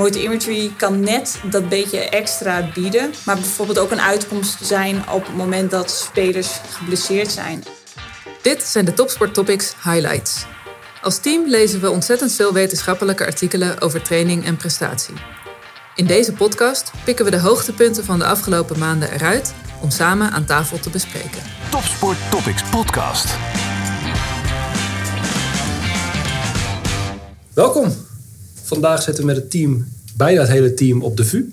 Motor Imagery kan net dat beetje extra bieden, maar bijvoorbeeld ook een uitkomst zijn op het moment dat spelers geblesseerd zijn. Dit zijn de Topsport Topics highlights. Als team lezen we ontzettend veel wetenschappelijke artikelen over training en prestatie. In deze podcast pikken we de hoogtepunten van de afgelopen maanden eruit om samen aan tafel te bespreken. Topsport Topics Podcast. Welkom. Vandaag zitten we met het team, bijna het hele team, op de VU.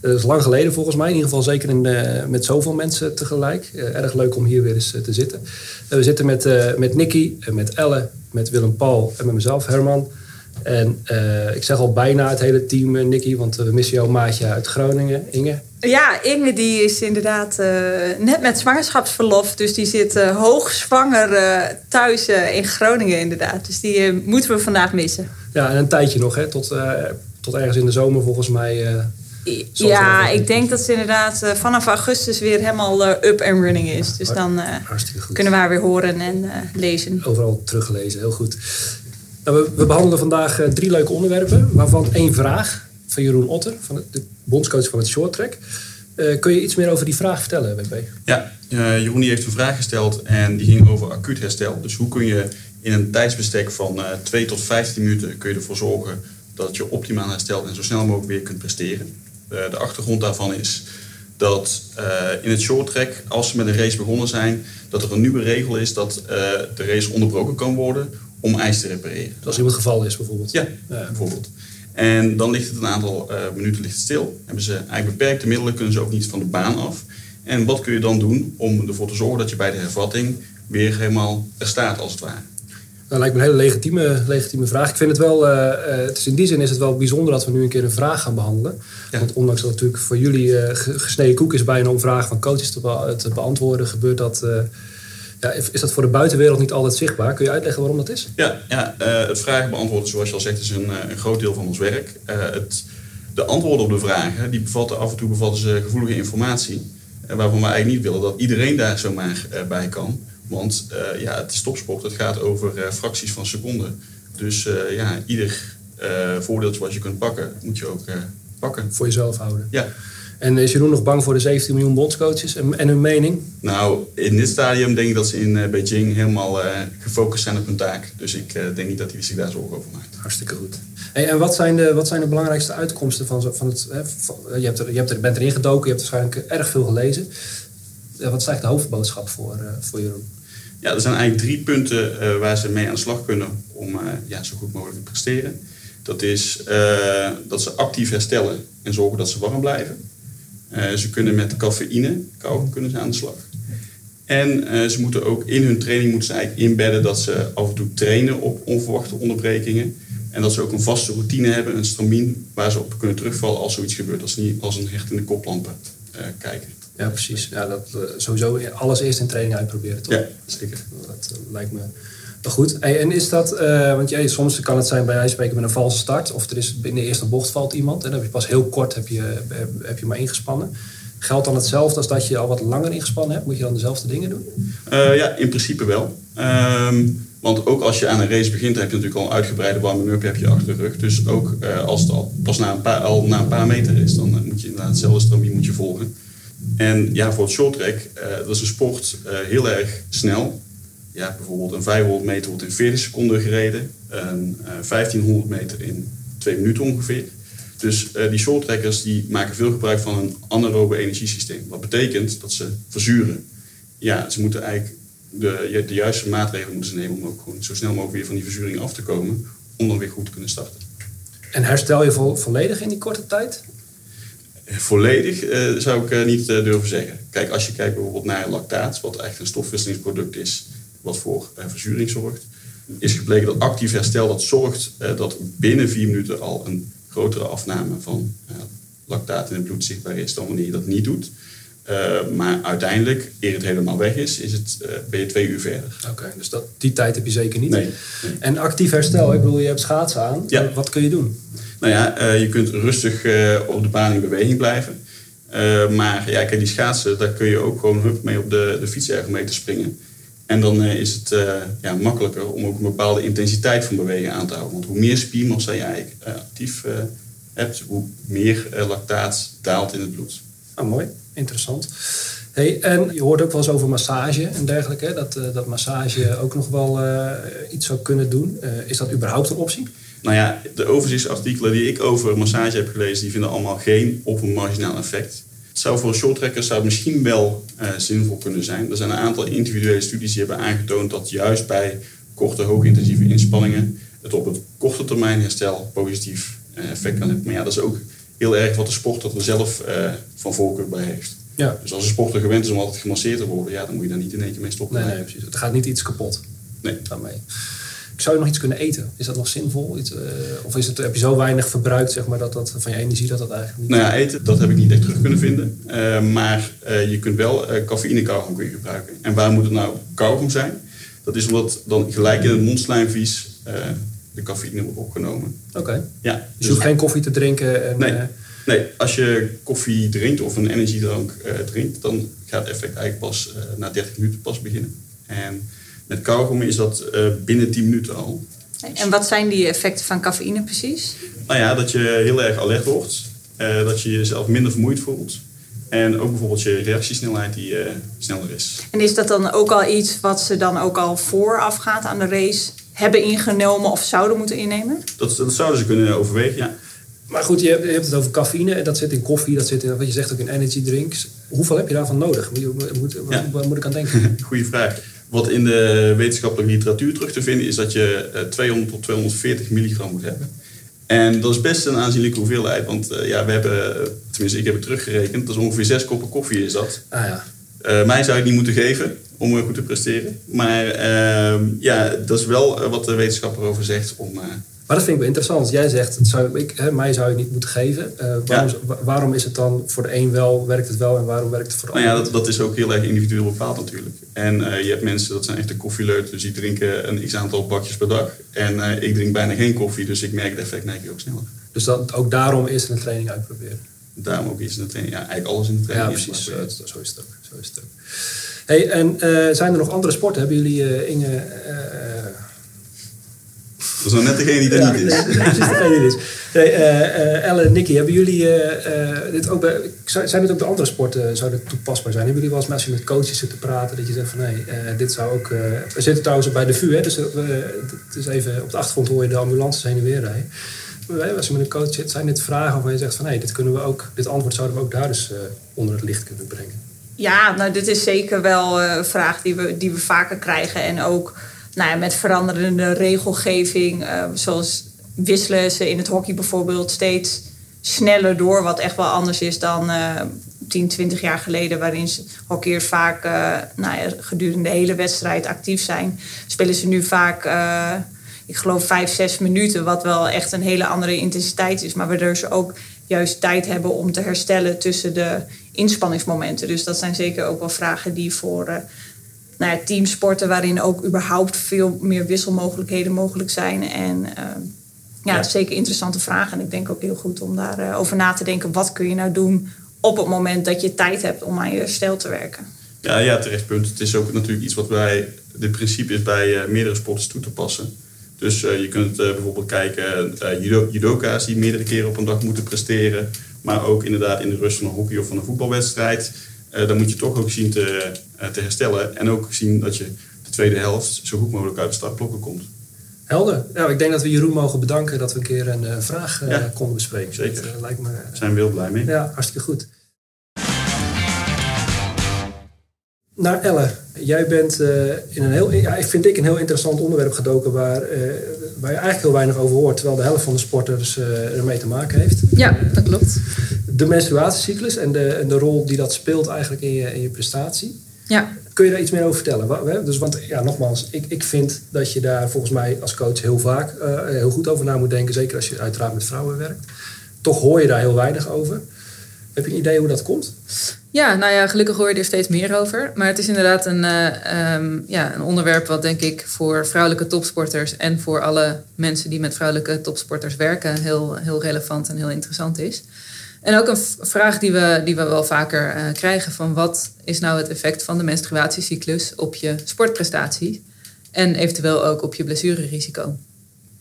Dat is lang geleden volgens mij, in ieder geval zeker in, uh, met zoveel mensen tegelijk. Uh, erg leuk om hier weer eens te zitten. we zitten met, met Nicky, met Elle, met Willem Paul en met mezelf, Herman. En ik zeg al bijna het hele team, Nicky, want we missen jouw maatje uit Groningen, Inge. Ja, Inge die is inderdaad net met zwangerschapsverlof. Dus die zit hoogzwanger thuis in Groningen inderdaad. Dus die moeten we vandaag missen. Ja, en een tijdje nog, hè? Tot, tot ergens in de zomer volgens mij ja, ik denk dat ze inderdaad uh, vanaf augustus weer helemaal uh, up and running is. Dus dan uh, kunnen we haar weer horen en lezen. Overal teruggelezen, heel goed. Nou, we, we, behandelen vandaag drie leuke onderwerpen, waarvan één vraag van Jeroen Otter, van de bondscoach van het short track. kun je iets meer over die vraag vertellen, WP? Ja, Jeroen die heeft een vraag gesteld en die ging over acuut herstel. Dus hoe kun je in een tijdsbestek van 2 tot 15 minuten kun je ervoor zorgen dat je optimaal herstelt en zo snel mogelijk weer kunt presteren. Eh, de achtergrond daarvan is dat uh, in het short track, als ze met een race begonnen zijn, dat er een nieuwe regel is dat uh, de race onderbroken kan worden om ijs te repareren. Als iemand geval is bijvoorbeeld? Ja, bijvoorbeeld. En dan ligt het een aantal uh, minuten ligt stil. Hebben ze eigenlijk beperkte middelen, kunnen ze ook niet van de baan af. En wat kun je dan doen om ervoor te zorgen dat je bij de hervatting weer helemaal er staat als het ware? Dat lijkt me een hele legitieme, legitieme vraag. Ik vind het wel, uh, het is in die zin is het wel bijzonder dat we nu een keer een vraag gaan behandelen. Want ondanks dat het natuurlijk voor jullie uh, gesneden koek is bijna om vragen van coaches te, be te beantwoorden, gebeurt dat. Ja, is dat voor de buitenwereld niet altijd zichtbaar? Kun je uitleggen waarom dat is? Ja, ja het vragen beantwoorden, zoals je al zegt, is een, een groot deel van ons werk. het, de antwoorden op de vragen, die bevatten af en toe bevatten ze gevoelige informatie. waarvan we eigenlijk niet willen dat iedereen daar zomaar bij kan. Want uh, ja, het is topsport, het gaat over uh, fracties van seconden. Dus uh, ja, ieder voordeeltje wat je kunt pakken, moet je ook pakken. Voor jezelf houden. Ja. En is Jeroen nog bang voor de 17 miljoen bondscoaches en, en hun mening? Nou, in dit stadium denk ik dat ze in Beijing helemaal gefocust zijn op hun taak. Dus ik denk niet dat hij zich daar zorgen over maakt. Hartstikke goed. Hey, en wat zijn, de, wat zijn de belangrijkste uitkomsten van, van het... Hè, van, je, hebt er, je hebt er, bent erin gedoken, je hebt waarschijnlijk erg veel gelezen. wat is eigenlijk de hoofdboodschap voor, voor Jeroen? Ja, er zijn eigenlijk drie punten uh, waar ze mee aan de slag kunnen om uh, ja, zo goed mogelijk te presteren. Dat is uh, dat ze actief herstellen en zorgen dat ze warm blijven. ze kunnen met cafeïne, kou, kunnen ze aan de slag. En ze moeten ook in hun training moeten ze eigenlijk inbedden dat ze af en toe trainen op onverwachte onderbrekingen. En dat ze ook een vaste routine hebben, een stramien, waar ze op kunnen terugvallen als zoiets gebeurt. Dat ze niet als een hecht in de koplampen kijken. Ja, precies. Ja, dat, uh, sowieso alles eerst in training uitproberen, toch? Ja, zeker. Dat uh, lijkt me goed. Hey, en is dat, uh, want jij, soms kan het zijn bij wijze spreken met een valse start, of er is in de eerste bocht valt iemand en dan heb je pas heel kort heb je, heb, je maar ingespannen. Geldt dan hetzelfde als dat je al wat langer ingespannen hebt? Moet je dan dezelfde dingen doen? ja, in principe wel. Um, want ook als je aan een race begint, heb je natuurlijk al een uitgebreide warming-up heb je achter de rug. Dus ook als het al pas na een paar, al na een paar meter is, dan moet je inderdaad hetzelfde stromie moet je volgen. En ja, voor het short track, uh, dat is een sport uh, heel erg snel. Ja, bijvoorbeeld een 500 meter wordt in 40 seconden gereden. Een uh, eh, 1500 meter in 2 minuten ongeveer. Dus die short trackers die maken veel gebruik van een anaerobe energiesysteem. Wat betekent dat ze verzuren. Ja, ze moeten eigenlijk de, de juiste maatregelen moeten nemen om ook gewoon zo snel mogelijk weer van die verzuring af te komen. Om dan weer goed te kunnen starten. En herstel je vo volledig in die korte tijd? Volledig uh, zou ik uh, niet uh, durven zeggen. Kijk, als je kijkt bijvoorbeeld naar lactaat, wat eigenlijk een stofwisselingsproduct is, wat voor verzuring zorgt, is gebleken dat actief herstel dat zorgt dat binnen vier minuten al een grotere afname van lactaat in het bloed zichtbaar is dan wanneer je dat niet doet. maar uiteindelijk, eer het helemaal weg is, is het, ben je twee uur verder. Oké, dus dat, die tijd heb je zeker niet. Nee, nee. En actief herstel, ik bedoel, je hebt schaatsen aan. Ja. Wat kun je doen? Nou ja, uh, je kunt rustig uh, op de baan in beweging blijven. Uh, maar ja, kijk, die schaatsen, daar kun je ook gewoon hup mee op de, de fietsergometer springen. En dan is het ja, makkelijker om ook een bepaalde intensiteit van beweging aan te houden. Want hoe meer spiermassa je actief hebt, hoe meer eh, lactaat daalt in het bloed. Ah, mooi, interessant. Hey, en je hoort ook wel eens over massage en dergelijke. Dat, eh, dat massage ook nog wel eh, iets zou kunnen doen. Eh, is dat überhaupt een optie? Nou ja, de overzichtsartikelen die ik over massage heb gelezen, die vinden allemaal geen op een marginaal effect. Het zou voor shorttrekkers zou het misschien wel eh, zinvol kunnen zijn. Er zijn een aantal individuele studies die hebben aangetoond dat juist bij korte, hoogintensieve inspanningen het op het korte termijn herstel positief eh, effect kan hebben. Maar ja, dat is ook heel erg wat de sporter er zelf eh, van voorkeur bij heeft. Ja. Dus als een sporter gewend is om altijd gemasseerd te worden, ja, dan moet je daar niet in één keer mee stoppen. Nee, nee, precies. Het gaat niet iets kapot Nee. daarmee. Zou je nog iets kunnen eten? Is dat nog zinvol? Iets, eh, of is het, heb je zo weinig verbruikt zeg maar, dat dat, van je energie dat dat eigenlijk niet... Nou ja, eten, dat heb ik niet echt terug kunnen vinden. Eh, maar eh, je kunt wel cafeïne kauwgom kun je gebruiken. En waar moet het nou kauwgom zijn? Dat is omdat dan gelijk in het mondslijmvlies eh, de cafeïne wordt opgenomen. Oké. Ja, Dus je hoeft geen koffie te drinken? En, Nee. Nee, als je koffie drinkt of een energiedrank drinkt, dan gaat het effect eigenlijk pas na 30 minuten pas beginnen. En met kauwgom is dat eh, binnen 10 minuten al. En wat zijn die effecten van cafeïne precies? Nou ja, dat je heel erg alert wordt, eh, dat je jezelf minder vermoeid voelt. En ook bijvoorbeeld je reactiesnelheid die eh, sneller is. En is dat dan ook al iets wat ze dan ook al voorafgaand aan de race hebben ingenomen of zouden moeten innemen? Dat, dat zouden ze kunnen overwegen, ja. Maar goed, je hebt, je hebt het over cafeïne. en Dat zit in koffie, dat zit in, wat je zegt ook in energy drinks. Hoeveel heb je daarvan nodig? Moet, waar, waar moet ik aan denken? Goeie vraag. Wat in de wetenschappelijke literatuur terug te vinden is dat je eh, 200 tot 240 milligram moet hebben. En dat is best een aanzienlijke hoeveelheid, want eh, ja, we hebben, eh, tenminste ik heb het teruggerekend, dat is ongeveer zes koppen koffie is dat. Ah ja. Eh, mij zou het niet moeten geven om eh, goed te presteren. Maar ehm, ja, dat is wel eh, wat de wetenschapper over zegt om... Maar dat vind ik wel interessant. Jij zegt, het zou, ik, hè, mij zou je niet moeten geven. Eh, waarom, wa- waarom is het dan voor de een wel, werkt het wel en waarom werkt het voor de Nou ander ja, dat, dat is ook heel erg individueel bepaald natuurlijk. En eh, je hebt mensen, dat zijn echte koffieleut, dus die drinken een x-aantal bakjes per dag. En eh, ik drink bijna geen koffie, dus ik merk het effect merk ik ook sneller. Dus dat, ook daarom is een training uitproberen. Daarom ook iets in de training. Ja, eigenlijk alles in de Ja, training. is precies. Zo, maar- zo is het ook. Zo is het ook. Hey, en zijn er nog andere sporten? Hebben jullie, Inge... eh, Dat is nou net degene die er ja, niet is. nee, precies degene die er is. Nee, eh, eh, Elle en Nicky, hebben jullie eh, eh, dit ook bij, zijn het ook de andere sporten zou dit toepasbaar zijn? Hebben jullie wel eens met, als je met coaches zit te praten, dat je zegt van nee, eh, dit zou ook... eh, we zitten trouwens bij de VU, hè, dus eh, het is even op de achtergrond hoor je de ambulances heen en weer rijden. Maar wij, als je met een coach zit, zijn dit vragen waarvan je zegt van nee, dit kunnen we ook, dit antwoord zouden we ook daar dus eh, onder het licht kunnen brengen. Ja, nou, dit is zeker wel eh, een vraag die we, die we vaker krijgen. En ook nou met veranderende regelgeving, eh, zoals wisselen ze in het hockey bijvoorbeeld steeds sneller door. Wat echt wel anders is dan eh 10, 20 jaar geleden, waarin hockeyers vaak eh, nou ja, gedurende de hele wedstrijd actief zijn. Spelen ze nu vaak, eh, ik geloof, 5, 6 minuten, wat wel echt een hele andere intensiteit is. Maar waardoor ze ook juist tijd hebben om te herstellen tussen de inspanningsmomenten. Dus dat zijn zeker ook wel vragen die voor nou ja, teamsporten, waarin ook überhaupt veel meer wisselmogelijkheden mogelijk zijn. En eh, ja, Ja. zeker interessante vragen. En ik denk ook heel goed om daarover over na te denken. Wat kun je nou doen op het moment dat je tijd hebt om aan je herstel te werken? Ja, ja, terecht punt. Het is ook natuurlijk iets wat wij, dit principe is bij eh, meerdere sporters toe te passen. Dus eh, je kunt eh, bijvoorbeeld kijken, eh judo, judoka's die meerdere keren op een dag moeten presteren. Maar ook inderdaad in de rust van een hockey of van een voetbalwedstrijd. Eh, dan moet je toch ook zien te, eh, te herstellen. En ook zien dat je de tweede helft zo goed mogelijk uit de startblokken komt. Helder. Nou, ik denk dat we Jeroen mogen bedanken dat we een keer een eh, vraag eh, Ja, konden bespreken. zeker. Dat lijkt me Daar zijn we heel blij mee. ja, hartstikke goed. Nou, Elle, jij bent eh, in een heel, ja, ik vind ik een heel interessant onderwerp gedoken waar, eh, waar je eigenlijk heel weinig over hoort, terwijl de helft van de sporters eh, ermee te maken heeft. Ja, dat klopt. De menstruatiecyclus en de, en de rol die dat speelt eigenlijk in je, in je prestatie. Ja, Kun je daar iets meer over vertellen? Dus, want ja, nogmaals, ik, ik vind dat je daar volgens mij als coach heel vaak eh, heel goed over na moet denken. Zeker als je uiteraard met vrouwen werkt. Toch hoor je daar heel weinig over. Heb je een idee hoe dat komt? Ja, nou ja, gelukkig hoor je er steeds meer over. Maar het is inderdaad een, eh, ehm, ja, een onderwerp wat denk ik voor vrouwelijke topsporters en voor alle mensen die met vrouwelijke topsporters werken heel, heel relevant en heel interessant is. En ook een vraag die we, die we wel vaker eh, krijgen van wat is nou het effect van de menstruatiecyclus op je sportprestatie en eventueel ook op je blessurerisico.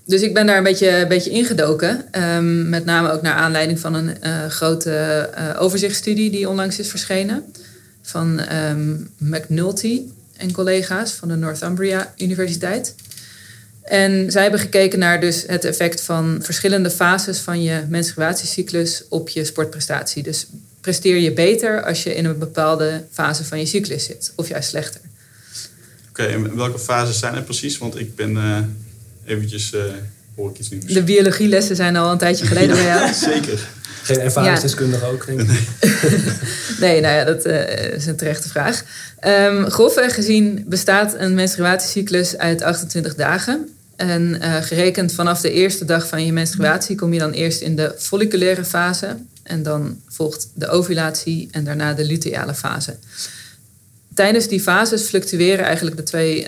dus ik ben daar een beetje, een beetje ingedoken. Um, met name ook naar aanleiding van een uh, grote uh, overzichtsstudie die onlangs is verschenen. Van um, McNulty en collega's van de Northumbria Universiteit. En zij hebben gekeken naar dus het effect van verschillende fases van je menstruatiecyclus op je sportprestatie. Dus presteer je beter als je in een bepaalde fase van je cyclus zit, of juist slechter. Oké, en welke fases zijn er precies? Want ik ben uh, eventjes, uh, hoor ik iets nieuws. De biologielessen zijn al een tijdje geleden bij jou. Zeker. Geen ervaringsdeskundige ook, denk ik. nee, nou ja, dat uh, is een terechte vraag. Um, grofweg gezien bestaat een menstruatiecyclus uit 28 dagen. En uh, gerekend vanaf de eerste dag van je menstruatie kom je dan eerst in de folliculaire fase. En dan volgt de ovulatie en daarna de luteale fase. Tijdens die fases fluctueren eigenlijk de twee uh,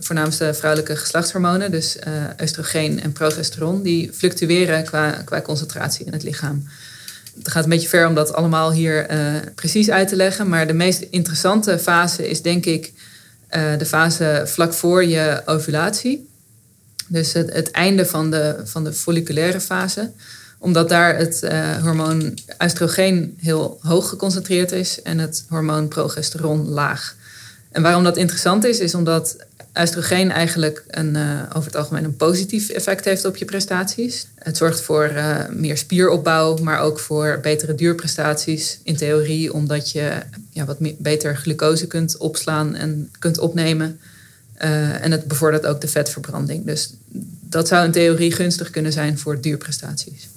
voornaamste vrouwelijke geslachtshormonen, dus uh, oestrogeen en progesteron, die fluctueren qua, qua concentratie in het lichaam. Het gaat een beetje ver om dat allemaal hier uh, precies uit te leggen, maar de meest interessante fase is denk ik de fase vlak voor je ovulatie. Dus het, einde van de, van de folliculaire fase omdat daar het uh, hormoon oestrogeen heel hoog geconcentreerd is en het hormoon progesteron laag. En waarom dat interessant is, is omdat oestrogeen eigenlijk een, uh, over het algemeen een positief effect heeft op je prestaties. Het zorgt voor uh, meer spieropbouw, maar ook voor betere duurprestaties in theorie, omdat je ja, wat beter glucose kunt opslaan en kunt opnemen. en het bevordert ook de vetverbranding. Dus dat zou in theorie gunstig kunnen zijn voor duurprestaties.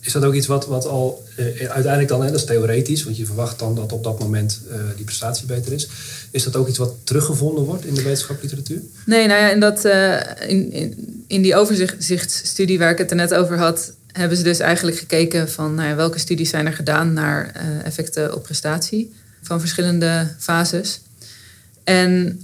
Is dat ook iets wat, wat al uh, uiteindelijk dan, hè, dat is theoretisch, want je verwacht dan dat op dat moment uh, die prestatie beter is. Is dat ook iets wat teruggevonden wordt in de wetenschappelijke literatuur? Nee, nou ja, in, dat, in, in, in, die overzichtsstudie waar ik het er net over had, hebben ze dus eigenlijk gekeken van nou ja, welke studies zijn er gedaan naar effecten op prestatie van verschillende fases. En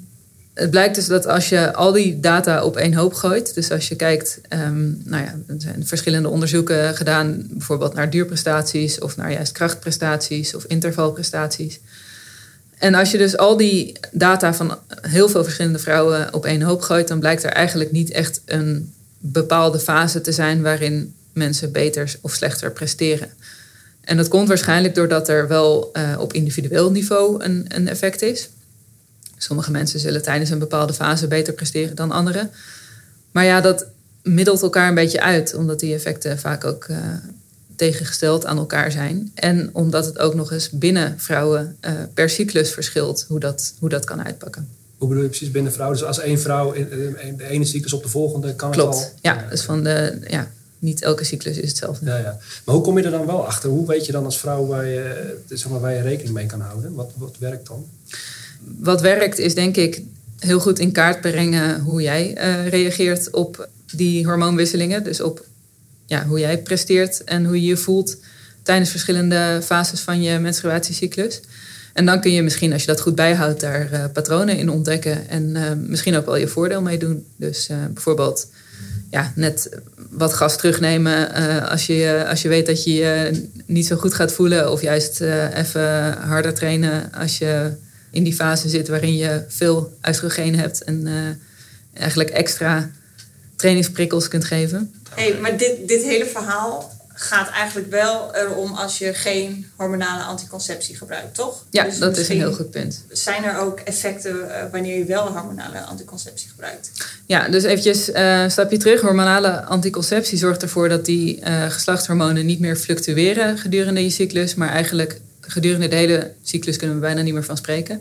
het blijkt dus dat als je al die data op één hoop gooit, dus als je kijkt, um, nou ja, er zijn verschillende onderzoeken gedaan, bijvoorbeeld naar duurprestaties of naar juist krachtprestaties of intervalprestaties. En als je dus al die data van heel veel verschillende vrouwen op één hoop gooit, dan blijkt er eigenlijk niet echt een bepaalde fase te zijn waarin mensen beter of slechter presteren. En dat komt waarschijnlijk doordat er wel uh, op individueel niveau een, een effect is. Sommige mensen zullen tijdens een bepaalde fase beter presteren dan anderen. Maar ja, dat middelt elkaar een beetje uit, omdat die effecten vaak ook uh, tegengesteld aan elkaar zijn. En omdat het ook nog eens binnen vrouwen uh, per cyclus verschilt hoe dat, hoe dat kan uitpakken. Hoe bedoel je precies binnen vrouwen? Dus als één vrouw in de ene cyclus op de volgende kan Klopt. het al... ja. Dus van de, ja, niet elke cyclus is hetzelfde. Ja, ja. Maar hoe kom je er dan wel achter? Hoe weet je dan als vrouw waar je, zeg maar, waar je rekening mee kan houden? Wat, wat werkt dan? Wat werkt is denk ik heel goed in kaart brengen hoe jij uh, reageert op die hormoonwisselingen. Dus op ja, hoe jij presteert en hoe je je voelt tijdens verschillende fases van je menstruatiecyclus. En dan kun je misschien, als je dat goed bijhoudt, daar uh, patronen in ontdekken en uh, misschien ook wel je voordeel mee doen. Dus bijvoorbeeld ja, net wat gas terugnemen als, je, als je weet dat je je niet zo goed gaat voelen. Of juist even harder trainen als je in die fase zit waarin je veel oestrogeen hebt en uh, eigenlijk extra trainingsprikkels kunt geven. Hey, maar dit, dit hele verhaal gaat eigenlijk wel erom als je geen hormonale anticonceptie gebruikt, toch? Ja, dus dat is een heel goed punt. Zijn er ook effecten uh, wanneer je wel hormonale anticonceptie gebruikt? Ja, dus eventjes uh, een stapje terug. Hormonale anticonceptie zorgt ervoor dat die uh, geslachtshormonen niet meer fluctueren gedurende je cyclus, maar eigenlijk gedurende de hele cyclus kunnen we bijna niet meer van spreken.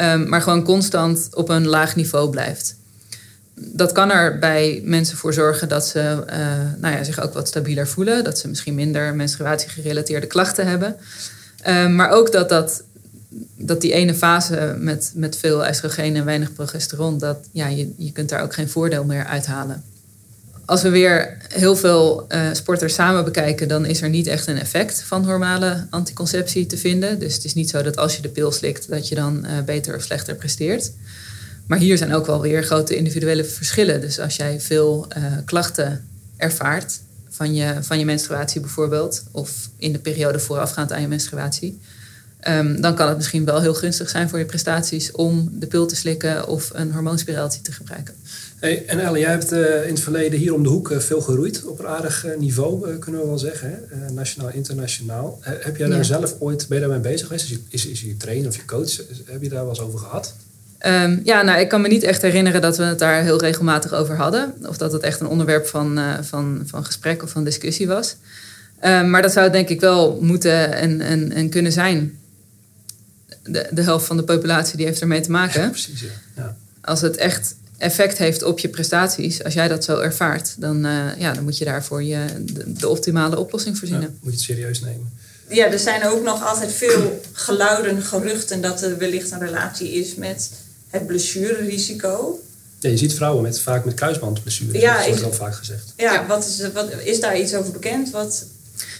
Um, maar gewoon constant op een laag niveau blijft. Dat kan er bij mensen voor zorgen dat ze uh, nou ja, zich ook wat stabieler voelen. Dat ze misschien minder menstruatiegerelateerde klachten hebben. Um, maar ook dat, dat, dat die ene fase met, met veel oestrogeen en weinig progesteron... dat ja, je, je kunt daar ook geen voordeel meer uithalen als we weer heel veel uh, sporters samen bekijken, dan is er niet echt een effect van hormonale anticonceptie te vinden. Dus het is niet zo dat als je de pil slikt, dat je dan uh, beter of slechter presteert. Maar hier zijn ook wel weer grote individuele verschillen. Dus als jij veel uh, klachten ervaart van je, van je menstruatie bijvoorbeeld, of in de periode voorafgaand aan je menstruatie, Ehm, dan kan het misschien wel heel gunstig zijn voor je prestaties om de pil te slikken of een hormoonspiraaltje te gebruiken. Hey, en Elle, jij hebt uh, in het verleden hier om de hoek uh, veel geroeid. Op een aardig uh, niveau, kunnen we wel zeggen. Hè? nationaal, internationaal. heb jij daar ja. zelf ooit, ben je daarmee bezig geweest? Is je, is, is je trainer of je coach? Heb je daar wel eens over gehad? Um, ja, nou, ik kan me niet echt herinneren dat we het daar heel regelmatig over hadden. Of dat het echt een onderwerp van, van, van gesprek of van discussie was. Um, maar dat zou denk ik wel moeten en, en, en kunnen zijn. De, de helft van de populatie die heeft ermee te maken. Ja, precies, ja. ja. Als het echt effect heeft op je prestaties, als jij dat zo ervaart, dan, uh, ja, dan moet je daarvoor je, de, de optimale oplossing. Ja, moet je het serieus nemen. Ja, er zijn ook nog altijd veel geluiden, geruchten dat er wellicht een relatie is met het blessurerisico. Ja, je ziet vrouwen met, vaak met kruisbandblessures. Ja, dat wordt al vaak gezegd. Ja, ja, Wat is, wat, is daar iets over bekend? Wat,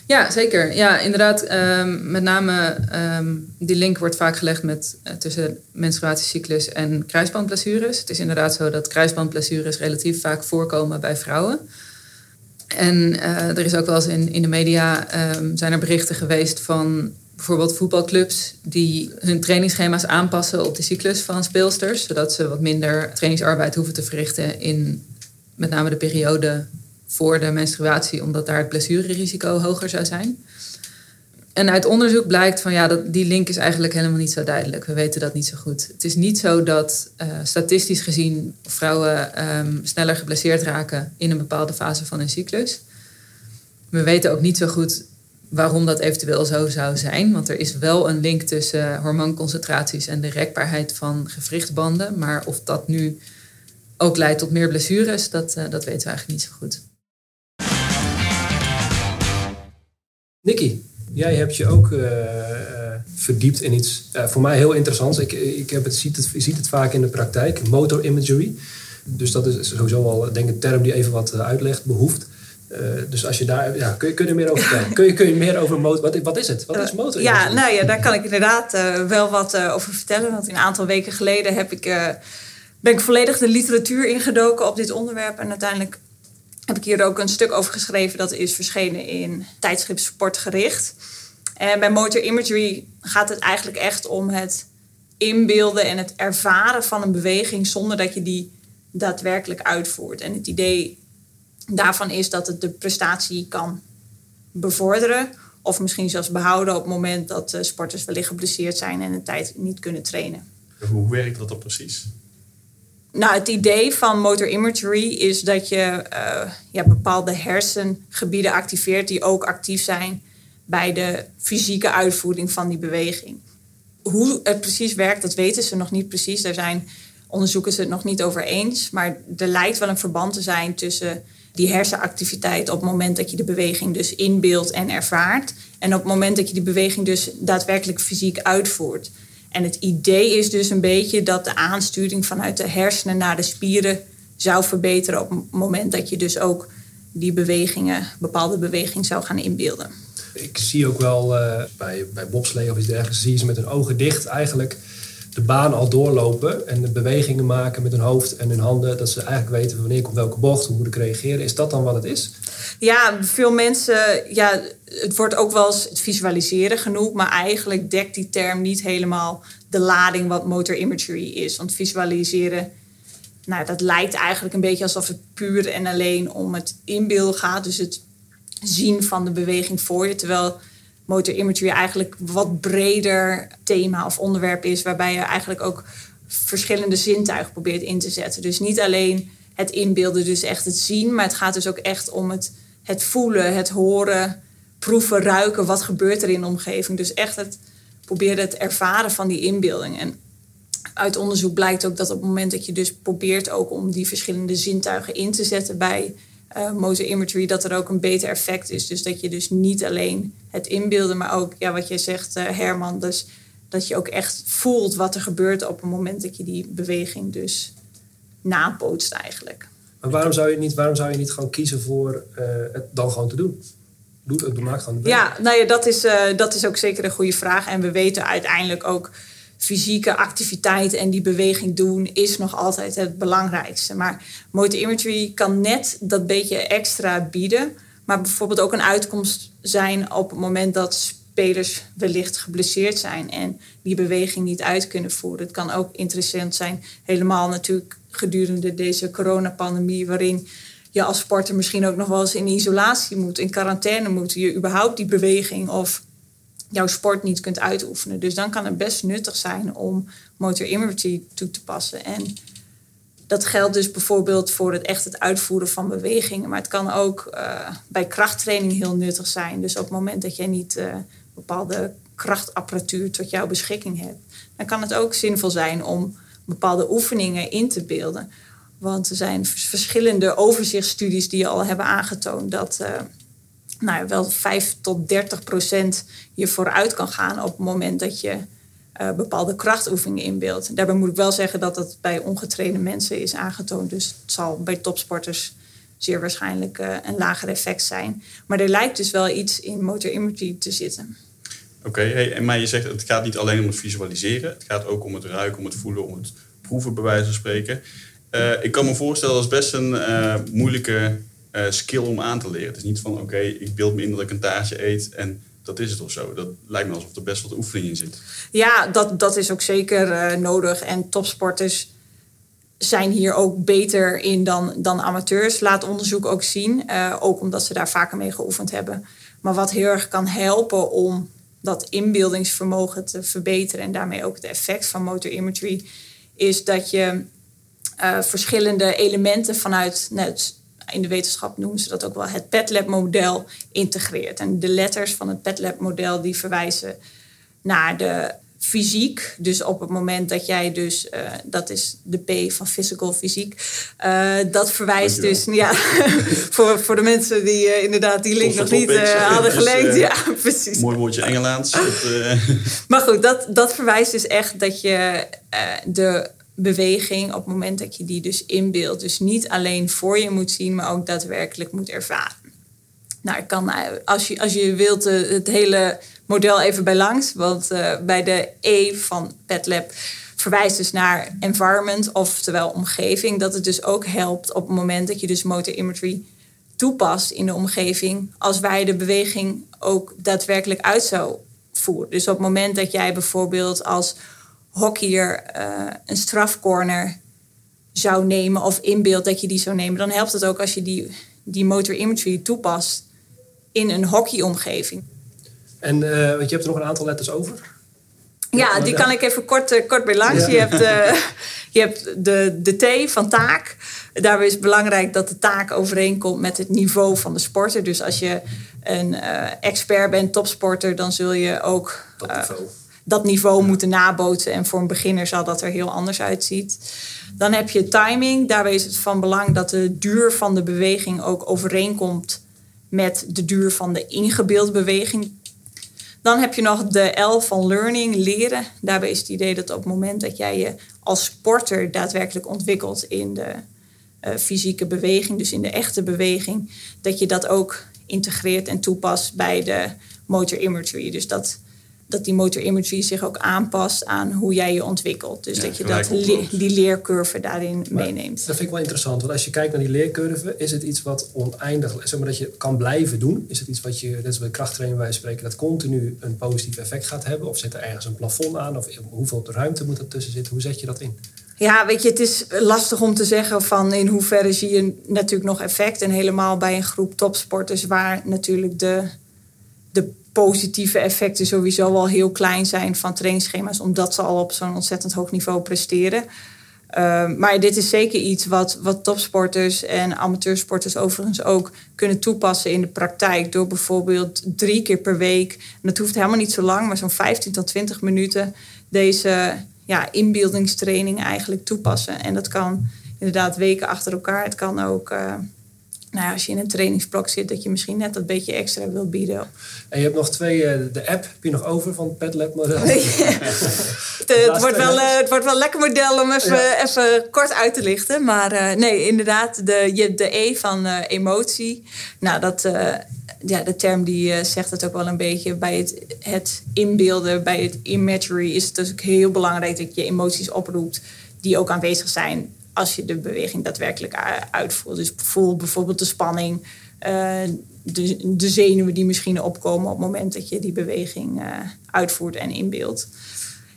ja, zeker. Ja, inderdaad. Um, met name um, die link wordt vaak gelegd met, uh, tussen menstruatiecyclus en kruisbandblessures. Het is inderdaad zo dat kruisbandblessures relatief vaak voorkomen bij vrouwen. En uh, er is ook wel eens in, in de media um, zijn er berichten geweest van bijvoorbeeld voetbalclubs die hun trainingsschema's aanpassen op de cyclus van speelsters, zodat ze wat minder trainingsarbeid hoeven te verrichten in met name de periode voor de menstruatie, omdat daar het blessurerisico hoger zou zijn. En uit onderzoek blijkt van ja, dat die link is eigenlijk helemaal niet zo duidelijk. We weten dat niet zo goed. Het is niet zo dat uh, statistisch gezien vrouwen um, sneller geblesseerd raken in een bepaalde fase van hun cyclus. We weten ook niet zo goed waarom dat eventueel zo zou zijn. Want er is wel een link tussen hormoonconcentraties en de rekbaarheid van gewrichtbanden. Maar of dat nu ook leidt tot meer blessures, dat, uh, dat weten we eigenlijk niet zo goed. Nicky, jij hebt je ook uh, verdiept in iets uh, voor mij heel interessants. Ik, ik heb het, ziet, het, ziet het vaak in de praktijk, motor imagery. Dus dat is sowieso wel denk ik, een term die even wat uitleg behoeft. Uh, dus als je daar, ja, kun, je, kun je er meer over vertellen? kun, je, kun je meer over motor, wat, wat is het? Wat is motor? ja, nou ja, daar kan ik inderdaad wel wat over vertellen. Want een aantal weken geleden heb ik, ben ik volledig de literatuur ingedoken op dit onderwerp. En uiteindelijk heb ik hier ook een stuk over geschreven. Dat is verschenen in tijdschrift Sportgericht. En bij motor imagery gaat het eigenlijk echt om het inbeelden en het ervaren van een beweging zonder dat je die daadwerkelijk uitvoert. En het idee daarvan is dat het de prestatie kan bevorderen of misschien zelfs behouden op het moment dat sporters wellicht geblesseerd zijn en een tijd niet kunnen trainen. Hoe werkt dat dan precies? Nou, het idee van motor imagery is dat je ja, bepaalde hersengebieden activeert die ook actief zijn bij de fysieke uitvoering van die beweging. Hoe het precies werkt, dat weten ze nog niet precies. Daar zijn onderzoekers het nog niet over eens. Maar er lijkt wel een verband te zijn tussen die hersenactiviteit op het moment dat je de beweging dus inbeeldt en ervaart. En op het moment dat je die beweging dus daadwerkelijk fysiek uitvoert. En het idee is dus een beetje dat de aansturing vanuit de hersenen naar de spieren zou verbeteren op het moment dat je dus ook die bewegingen, bepaalde bewegingen zou gaan inbeelden. Ik zie ook wel uh, bij, bij bobslee of iets dergelijks, zie je ze met hun ogen dicht eigenlijk de baan al doorlopen en de bewegingen maken met hun hoofd en hun handen, dat ze eigenlijk weten wanneer komt welke bocht, hoe moet ik reageren. Is dat dan wat het is? Ja, veel mensen, ja, het wordt ook wel eens het visualiseren genoemd, maar eigenlijk dekt die term niet helemaal de lading wat motor imagery is. Want visualiseren, nou, dat lijkt eigenlijk een beetje alsof het puur en alleen om het inbeelden gaat. Dus het zien van de beweging voor je. Terwijl motor imagery eigenlijk wat breder thema of onderwerp is, waarbij je eigenlijk ook verschillende zintuigen probeert in te zetten. Dus niet alleen het inbeelden, dus echt het zien, maar het gaat dus ook echt om het, het voelen, het horen, proeven, ruiken, wat gebeurt er in de omgeving. Dus echt het proberen het ervaren van die inbeelding. En uit onderzoek blijkt ook dat op het moment dat je dus probeert ook om die verschillende zintuigen in te zetten bij uh, motor imagery, dat er ook een beter effect is. Dus dat je dus niet alleen het inbeelden, maar ook ja, wat jij zegt, uh, Herman, dus dat je ook echt voelt wat er gebeurt op het moment dat je die beweging dus nabootst eigenlijk. Maar waarom zou je niet, waarom zou je niet gewoon kiezen voor uh, het dan gewoon te doen? Doe het, maak gewoon de Ja, nou ja, dat is, dat is ook zeker een goede vraag. En we weten uiteindelijk ook fysieke activiteit en die beweging doen is nog altijd het belangrijkste. Maar motor imagery kan net dat beetje extra bieden. Maar bijvoorbeeld ook een uitkomst zijn op het moment dat spelers wellicht geblesseerd zijn en die beweging niet uit kunnen voeren. Het kan ook interessant zijn, helemaal natuurlijk gedurende deze coronapandemie, waarin je als sporter misschien ook nog wel eens in isolatie moet, in quarantaine moet, je überhaupt die beweging of jouw sport niet kunt uitoefenen. Dus dan kan het best nuttig zijn om motor imagery toe te passen. En dat geldt dus bijvoorbeeld voor het echt het uitvoeren van bewegingen. Maar het kan ook uh, bij krachttraining heel nuttig zijn. Dus op het moment dat jij niet uh, bepaalde krachtapparatuur tot jouw beschikking hebt, dan kan het ook zinvol zijn om bepaalde oefeningen in te beelden. Want er zijn verschillende overzichtsstudies die al hebben aangetoond dat uh, nou, wel 5 tot 30 procent je vooruit kan gaan op het moment dat je uh, bepaalde krachtoefeningen inbeeldt. Daarbij moet ik wel zeggen dat dat bij ongetrainde mensen is aangetoond. Dus het zal bij topsporters zeer waarschijnlijk uh, een lager effect zijn. Maar er lijkt dus wel iets in motor imagery te zitten. Oké, maar je zegt het gaat niet alleen om het visualiseren. Het gaat ook om het ruiken, om het voelen, om het proeven bij wijze van spreken. Uh, ik kan me voorstellen dat is best een moeilijke skill om aan te leren. Het is niet van oké, ik beeld me in dat ik een taartje eet en dat is het of zo. Dat lijkt me alsof er best wat oefening in zit. Ja, dat, dat is ook zeker uh, nodig. En topsporters zijn hier ook beter in dan, dan amateurs. Laat onderzoek ook zien. Uh, ook omdat ze daar vaker mee geoefend hebben. Maar wat heel erg kan helpen om dat inbeeldingsvermogen te verbeteren... en daarmee ook het effect van motor imagery... is dat je verschillende elementen vanuit... Nou, in de wetenschap noemen ze dat ook wel het PetLab-model integreert. En de letters van het PetLab-model die verwijzen naar de fysiek. Dus op het moment dat jij dus, uh, dat is de P van physical fysiek, uh, dat verwijst dus, ja, voor, voor de mensen die uh, inderdaad die link nog niet hadden gelezen. ja, precies. Mooi woordje Engelands. Dat, maar goed, dat, dat verwijst dus echt dat je de beweging op het moment dat je die dus inbeeldt. Dus niet alleen voor je moet zien, maar ook daadwerkelijk moet ervaren. Nou, ik kan, als je, als je wilt het hele model even bij langs. Want uh, bij de E van PetLab verwijst dus naar environment, oftewel omgeving. Dat het dus ook helpt op het moment dat je dus motor imagery toepast in de omgeving. Als wij de beweging ook daadwerkelijk uit zou voeren. Dus op het moment dat jij bijvoorbeeld als hockeyer uh, een strafcorner zou nemen of inbeeld dat je die zou nemen, dan helpt het ook als je die, die motor imagery toepast in een hockeyomgeving. En uh, want je hebt er nog een aantal letters over. Ja, die kan ik even kort, uh, kort bij langs. Ja. Je hebt, uh, je hebt de, de T van taak. Daarbij is het belangrijk dat de taak overeenkomt met het niveau van de sporter. Dus als je een expert bent, topsporter, dan zul je ook dat niveau moeten nabootsen. En voor een beginner zal dat er heel anders uitziet. Dan heb je timing. Daarbij is het van belang dat de duur van de beweging ook overeenkomt met de duur van de ingebeelde beweging. Dan heb je nog de L van learning, leren. Daarbij is het idee dat op het moment dat jij je als sporter daadwerkelijk ontwikkelt in de uh, fysieke beweging, dus in de echte beweging, dat je dat ook integreert en toepast bij de motor imagery. Dus dat dat die motor imagery zich ook aanpast aan hoe jij je ontwikkelt. Dus dat je dat die leercurve daarin maar meeneemt. Dat vind ik wel interessant, want als je kijkt naar die leercurve, is het iets wat oneindig, zeg maar dat je kan blijven doen? Is het iets wat je, net als bij krachttraining wij spreken, dat continu een positief effect gaat hebben? Of zit er ergens een plafond aan? Of hoeveel ruimte moet er tussen zitten? Hoe zet je dat in? Ja, weet je, het is lastig om te zeggen van in hoeverre zie je natuurlijk nog effect. En helemaal bij een groep topsporters waar natuurlijk de, de positieve effecten sowieso al heel klein zijn van trainingsschema's, omdat ze al op zo'n ontzettend hoog niveau presteren. Uh, maar dit is zeker iets wat, wat topsporters en amateursporters overigens ook kunnen toepassen in de praktijk. Door bijvoorbeeld drie keer per week, en dat hoeft helemaal niet zo lang, maar zo'n 15 tot 20 minuten, deze ja, inbeeldingstraining eigenlijk toepassen. En dat kan inderdaad weken achter elkaar. Het kan ook. Uh, nou ja, als je in een trainingsblok zit, dat je misschien net dat beetje extra wil bieden. En je hebt nog twee, uh, de app heb je nog over van het PetLab model. het, het, wordt wel, het wordt wel een lekker model om even, ja. even kort uit te lichten. Maar uh, nee, inderdaad, de, je, de E van emotie. Nou, dat, ja, de term die zegt het ook wel een beetje. Bij het, het inbeelden, bij het imagery is het dus ook heel belangrijk dat je emoties oproept die ook aanwezig zijn als je de beweging daadwerkelijk uitvoert. Dus voel bijvoorbeeld de spanning, eh, de, zenuwen die misschien opkomen op het moment dat je die beweging eh, uitvoert en inbeeldt.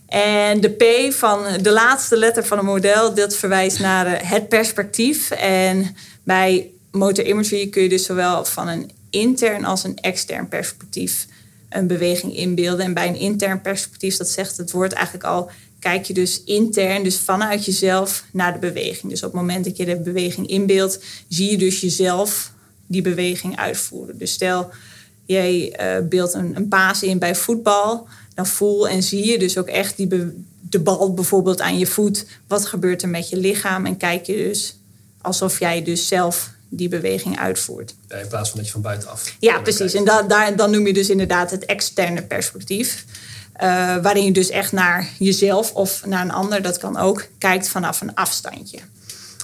En de P van de laatste letter van het model, dat verwijst naar eh, het perspectief. En bij motor imagery kun je dus zowel van een intern als een extern perspectief een beweging inbeelden. En bij een intern perspectief, dat zegt het woord eigenlijk al, kijk je dus intern, dus vanuit jezelf naar de beweging. Dus op het moment dat je de beweging inbeeldt, zie je dus jezelf die beweging uitvoeren. Dus stel, jij eh beeldt een, een paas in bij voetbal, dan voel en zie je dus ook echt die de bal bijvoorbeeld aan je voet. Wat gebeurt er met je lichaam? En kijk je dus alsof jij dus zelf die beweging uitvoert. Ja, in plaats van dat je van buitenaf. Ja, precies. kijkt. En da, daar, dan noem je dus inderdaad het externe perspectief. Eh, waarin je dus echt naar jezelf of naar een ander, dat kan ook, kijkt vanaf een afstandje.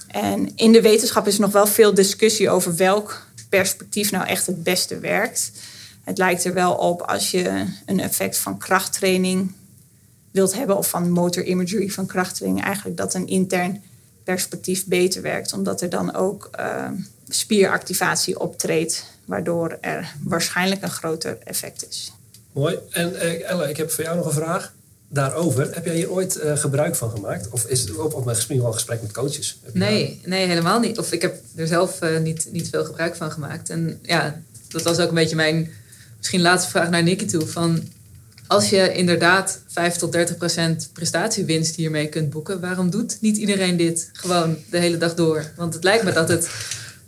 En in de wetenschap is nog wel veel discussie over welk perspectief nou echt het beste werkt. Het lijkt er wel op als je een effect van krachttraining wilt hebben, of van motor imagery van krachttraining, eigenlijk dat een intern perspectief beter werkt, omdat er dan ook eh, spieractivatie optreedt, waardoor er waarschijnlijk een groter effect is. Mooi. En eh, Elle, ik heb voor jou nog een vraag daarover. Heb jij hier ooit eh, gebruik van gemaakt? Of is het op, op mijn gesprek gesprek met coaches? Nee, nee, helemaal niet. Of ik heb er zelf eh, niet, niet veel gebruik van gemaakt. En ja, dat was ook een beetje mijn misschien laatste vraag naar Nicky toe. Van als je inderdaad 5 tot 30 procent prestatiewinst hiermee kunt boeken, waarom doet niet iedereen dit gewoon de hele dag door? Want het lijkt me dat het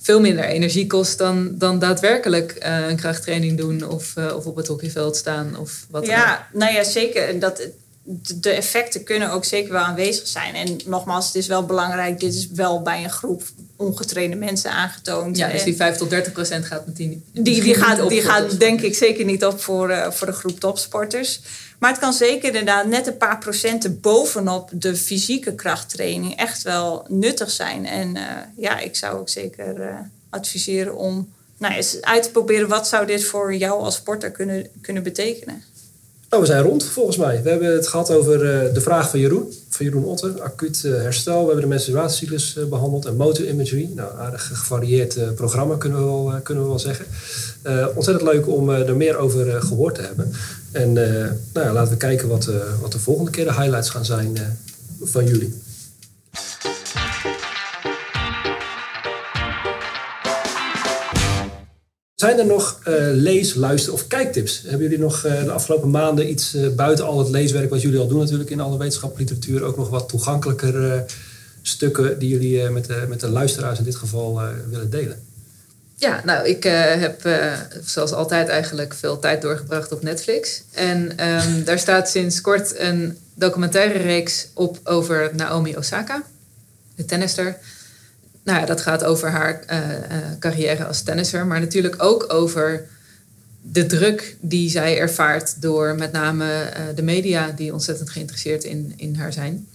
veel minder energie kost dan, dan daadwerkelijk eh, een krachttraining doen of, eh, of op het hockeyveld staan of wat dan ook. Ja, nou ja, zeker. En Dat, de- effecten kunnen ook zeker wel aanwezig zijn. En nogmaals, het is wel belangrijk, dit is wel bij een groep ongetrainde mensen aangetoond. Ja, dus die 5 tot 30 procent gaat met die, Die, die, gaat, op die gaat denk ik zeker niet op voor, eh, voor de groep topsporters. Maar het kan zeker inderdaad net een paar procenten bovenop de fysieke krachttraining echt wel nuttig zijn. En eh, ja, ik zou ook zeker eh, adviseren om nou, eens uit te proberen wat zou dit voor jou als sporter kunnen, kunnen betekenen. Nou, we zijn rond volgens mij. We hebben het gehad over eh, de vraag van Jeroen, van Jeroen Otter, acuut eh, herstel. We hebben de menstruatiecyclus eh, behandeld en motor imagery. Nou, aardig gevarieerd programma kunnen we wel, kunnen we wel zeggen. Ontzettend leuk om er meer over eh, gehoord te hebben. En nou ja, laten we kijken wat, wat de volgende keer de highlights gaan zijn van jullie. Zijn er nog eh, lees, luister of kijktips? Hebben jullie nog eh, de afgelopen maanden iets eh, buiten al het leeswerk wat jullie al doen natuurlijk in alle wetenschappelijke literatuur ook nog wat toegankelijker stukken die jullie met, de, met de luisteraars in dit geval willen delen? Ja, nou, ik heb zoals altijd eigenlijk veel tijd doorgebracht op Netflix. En ehm, daar staat sinds kort een documentaire reeks op over Naomi Osaka, de tennister. Nou ja, dat gaat over haar eh, eh, carrière als tennisser, maar natuurlijk ook over de druk die zij ervaart door met name eh, de media die ontzettend geïnteresseerd in, in haar zijn.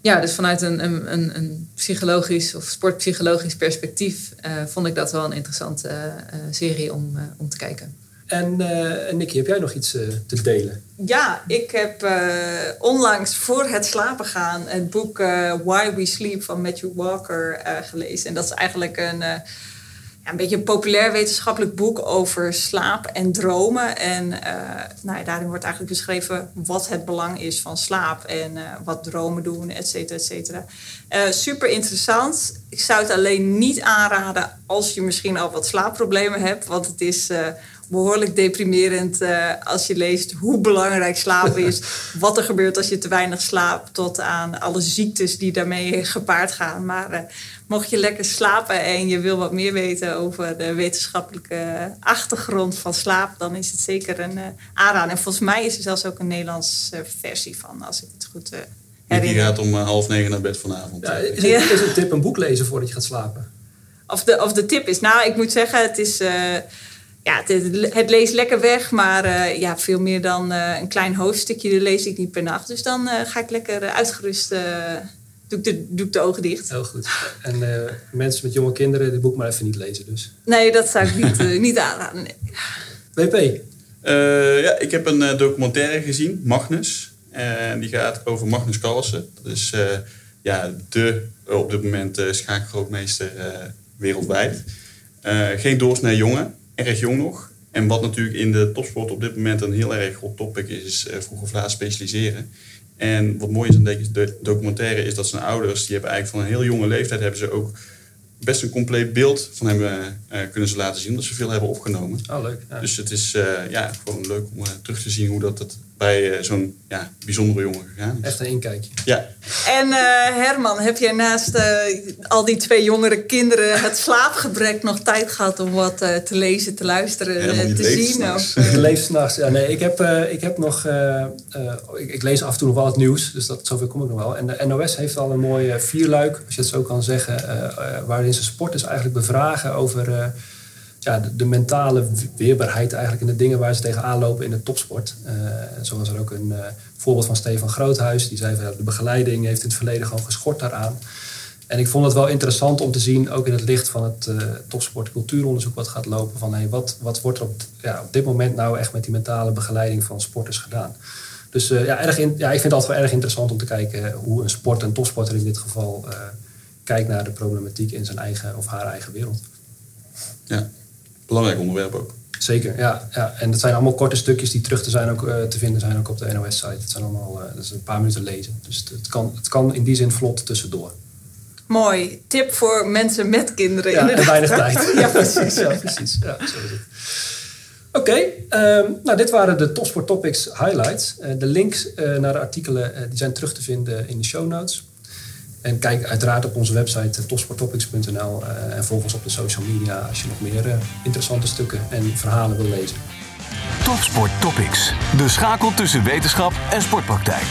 Ja, dus vanuit een, een, een, psychologisch of sportpsychologisch perspectief vond ik dat wel een interessante serie om, om te kijken. En eh Nicky, heb jij nog iets eh, te delen? Ja, ik heb eh, onlangs voor het slapen gaan het boek Why We Sleep van Matthew Walker gelezen. En dat is eigenlijk een, ja, een beetje een populair wetenschappelijk boek over slaap en dromen. En nou ja, daarin wordt eigenlijk beschreven wat het belang is van slaap en wat dromen doen, et cetera, et cetera. Super interessant. Ik zou het alleen niet aanraden als je misschien al wat slaapproblemen hebt, want het is behoorlijk deprimerend eh, als je leest hoe belangrijk slapen is, wat er gebeurt als je te weinig slaapt, tot aan alle ziektes die daarmee gepaard gaan. Maar eh, mocht je lekker slapen en je wil wat meer weten over de wetenschappelijke achtergrond van slaap, dan is het zeker een uh, aanrader. En volgens mij is er zelfs ook een Nederlandse versie van, als ik het goed uh, herinner. gaat om uh, half negen naar bed vanavond. Ja, is, het, is een tip een boek lezen voordat je gaat slapen? Of de, of de tip is, nou, ik moet zeggen, het is. Ja, het, het, leest lekker weg, maar uh, ja, veel meer dan uh, een klein hoofdstukje lees ik niet per nacht. Dus dan uh, ga ik lekker uitgerust, doe, ik de, doe ik de ogen dicht. Heel goed. En mensen met jonge kinderen, dit boek maar even niet lezen dus. Nee, dat zou ik niet, niet aanraden. Nee. WP? ja, ik heb een documentaire gezien, Magnus. En die gaat over Magnus Carlsen. Dat is ja, de op dit moment uh, schaakgrootmeester wereldwijd. geen doorsnee jongen, erg jong nog. En wat natuurlijk in de topsport op dit moment een heel erg hot topic is, is vroeg of laat specialiseren. En wat mooi is aan deze documentaire is dat zijn ouders, die hebben eigenlijk van een heel jonge leeftijd, hebben ze ook best een compleet beeld van hem uh, kunnen ze laten zien, omdat ze veel hebben opgenomen. Oh, leuk. Dus het is uh, ja, gewoon leuk om terug te zien hoe dat, dat bij uh, zo'n ja, bijzondere jongen gegaan. Echt een inkijkje. Ja. En uh, Herman, heb jij naast uh, al die twee jongere kinderen het slaapgebrek nog tijd gehad om wat te lezen, te luisteren, te zien? Ik leef s'nachts. Ja, nee, ik heb, ik heb nog. Ik, ik, lees af en toe nog wel het nieuws, dus dat, zoveel kom ik nog wel. En de NOS heeft al een mooie vierluik, als je het zo kan zeggen, waarin ze sporters eigenlijk bevragen over ja, de, mentale weerbaarheid eigenlijk in de dingen waar ze tegenaan lopen in de topsport. Uh, zo was er ook een uh, voorbeeld van Stefan Groothuis. Die zei van de begeleiding heeft in het verleden gewoon geschort daaraan. En ik vond het wel interessant om te zien, ook in het licht van het uh, topsportcultuuronderzoek wat gaat lopen, van hey, wat, wat wordt er op, ja, op dit moment nou echt met die mentale begeleiding van sporters gedaan. Dus ja, erg ja, ik vind het altijd wel erg interessant om te kijken hoe een sport, een topsporter in dit geval, kijkt naar de problematiek in zijn eigen of haar eigen wereld. Ja, belangrijk onderwerp ook. Zeker, ja, ja. En dat zijn allemaal korte stukjes die terug te, zijn ook, uh, te vinden zijn ook op de NOS-site. Het zijn allemaal uh, dat is een paar minuten lezen. Dus het, het, kan, het kan in die zin vlot tussendoor. Mooi. Tip voor mensen met kinderen. Ja, en weinig tijd. ja, precies. Ja, precies. Ja, zo is het. Oké, okay, um, nou dit waren de Topsport Topics highlights. Uh, de links naar de artikelen die zijn terug te vinden in de show notes. En kijk uiteraard op onze website topsporttopics.nl uh, en volg ons op de social media als je nog meer uh, interessante stukken en verhalen wil lezen. Topsport Topics, de schakel tussen wetenschap en sportpraktijk.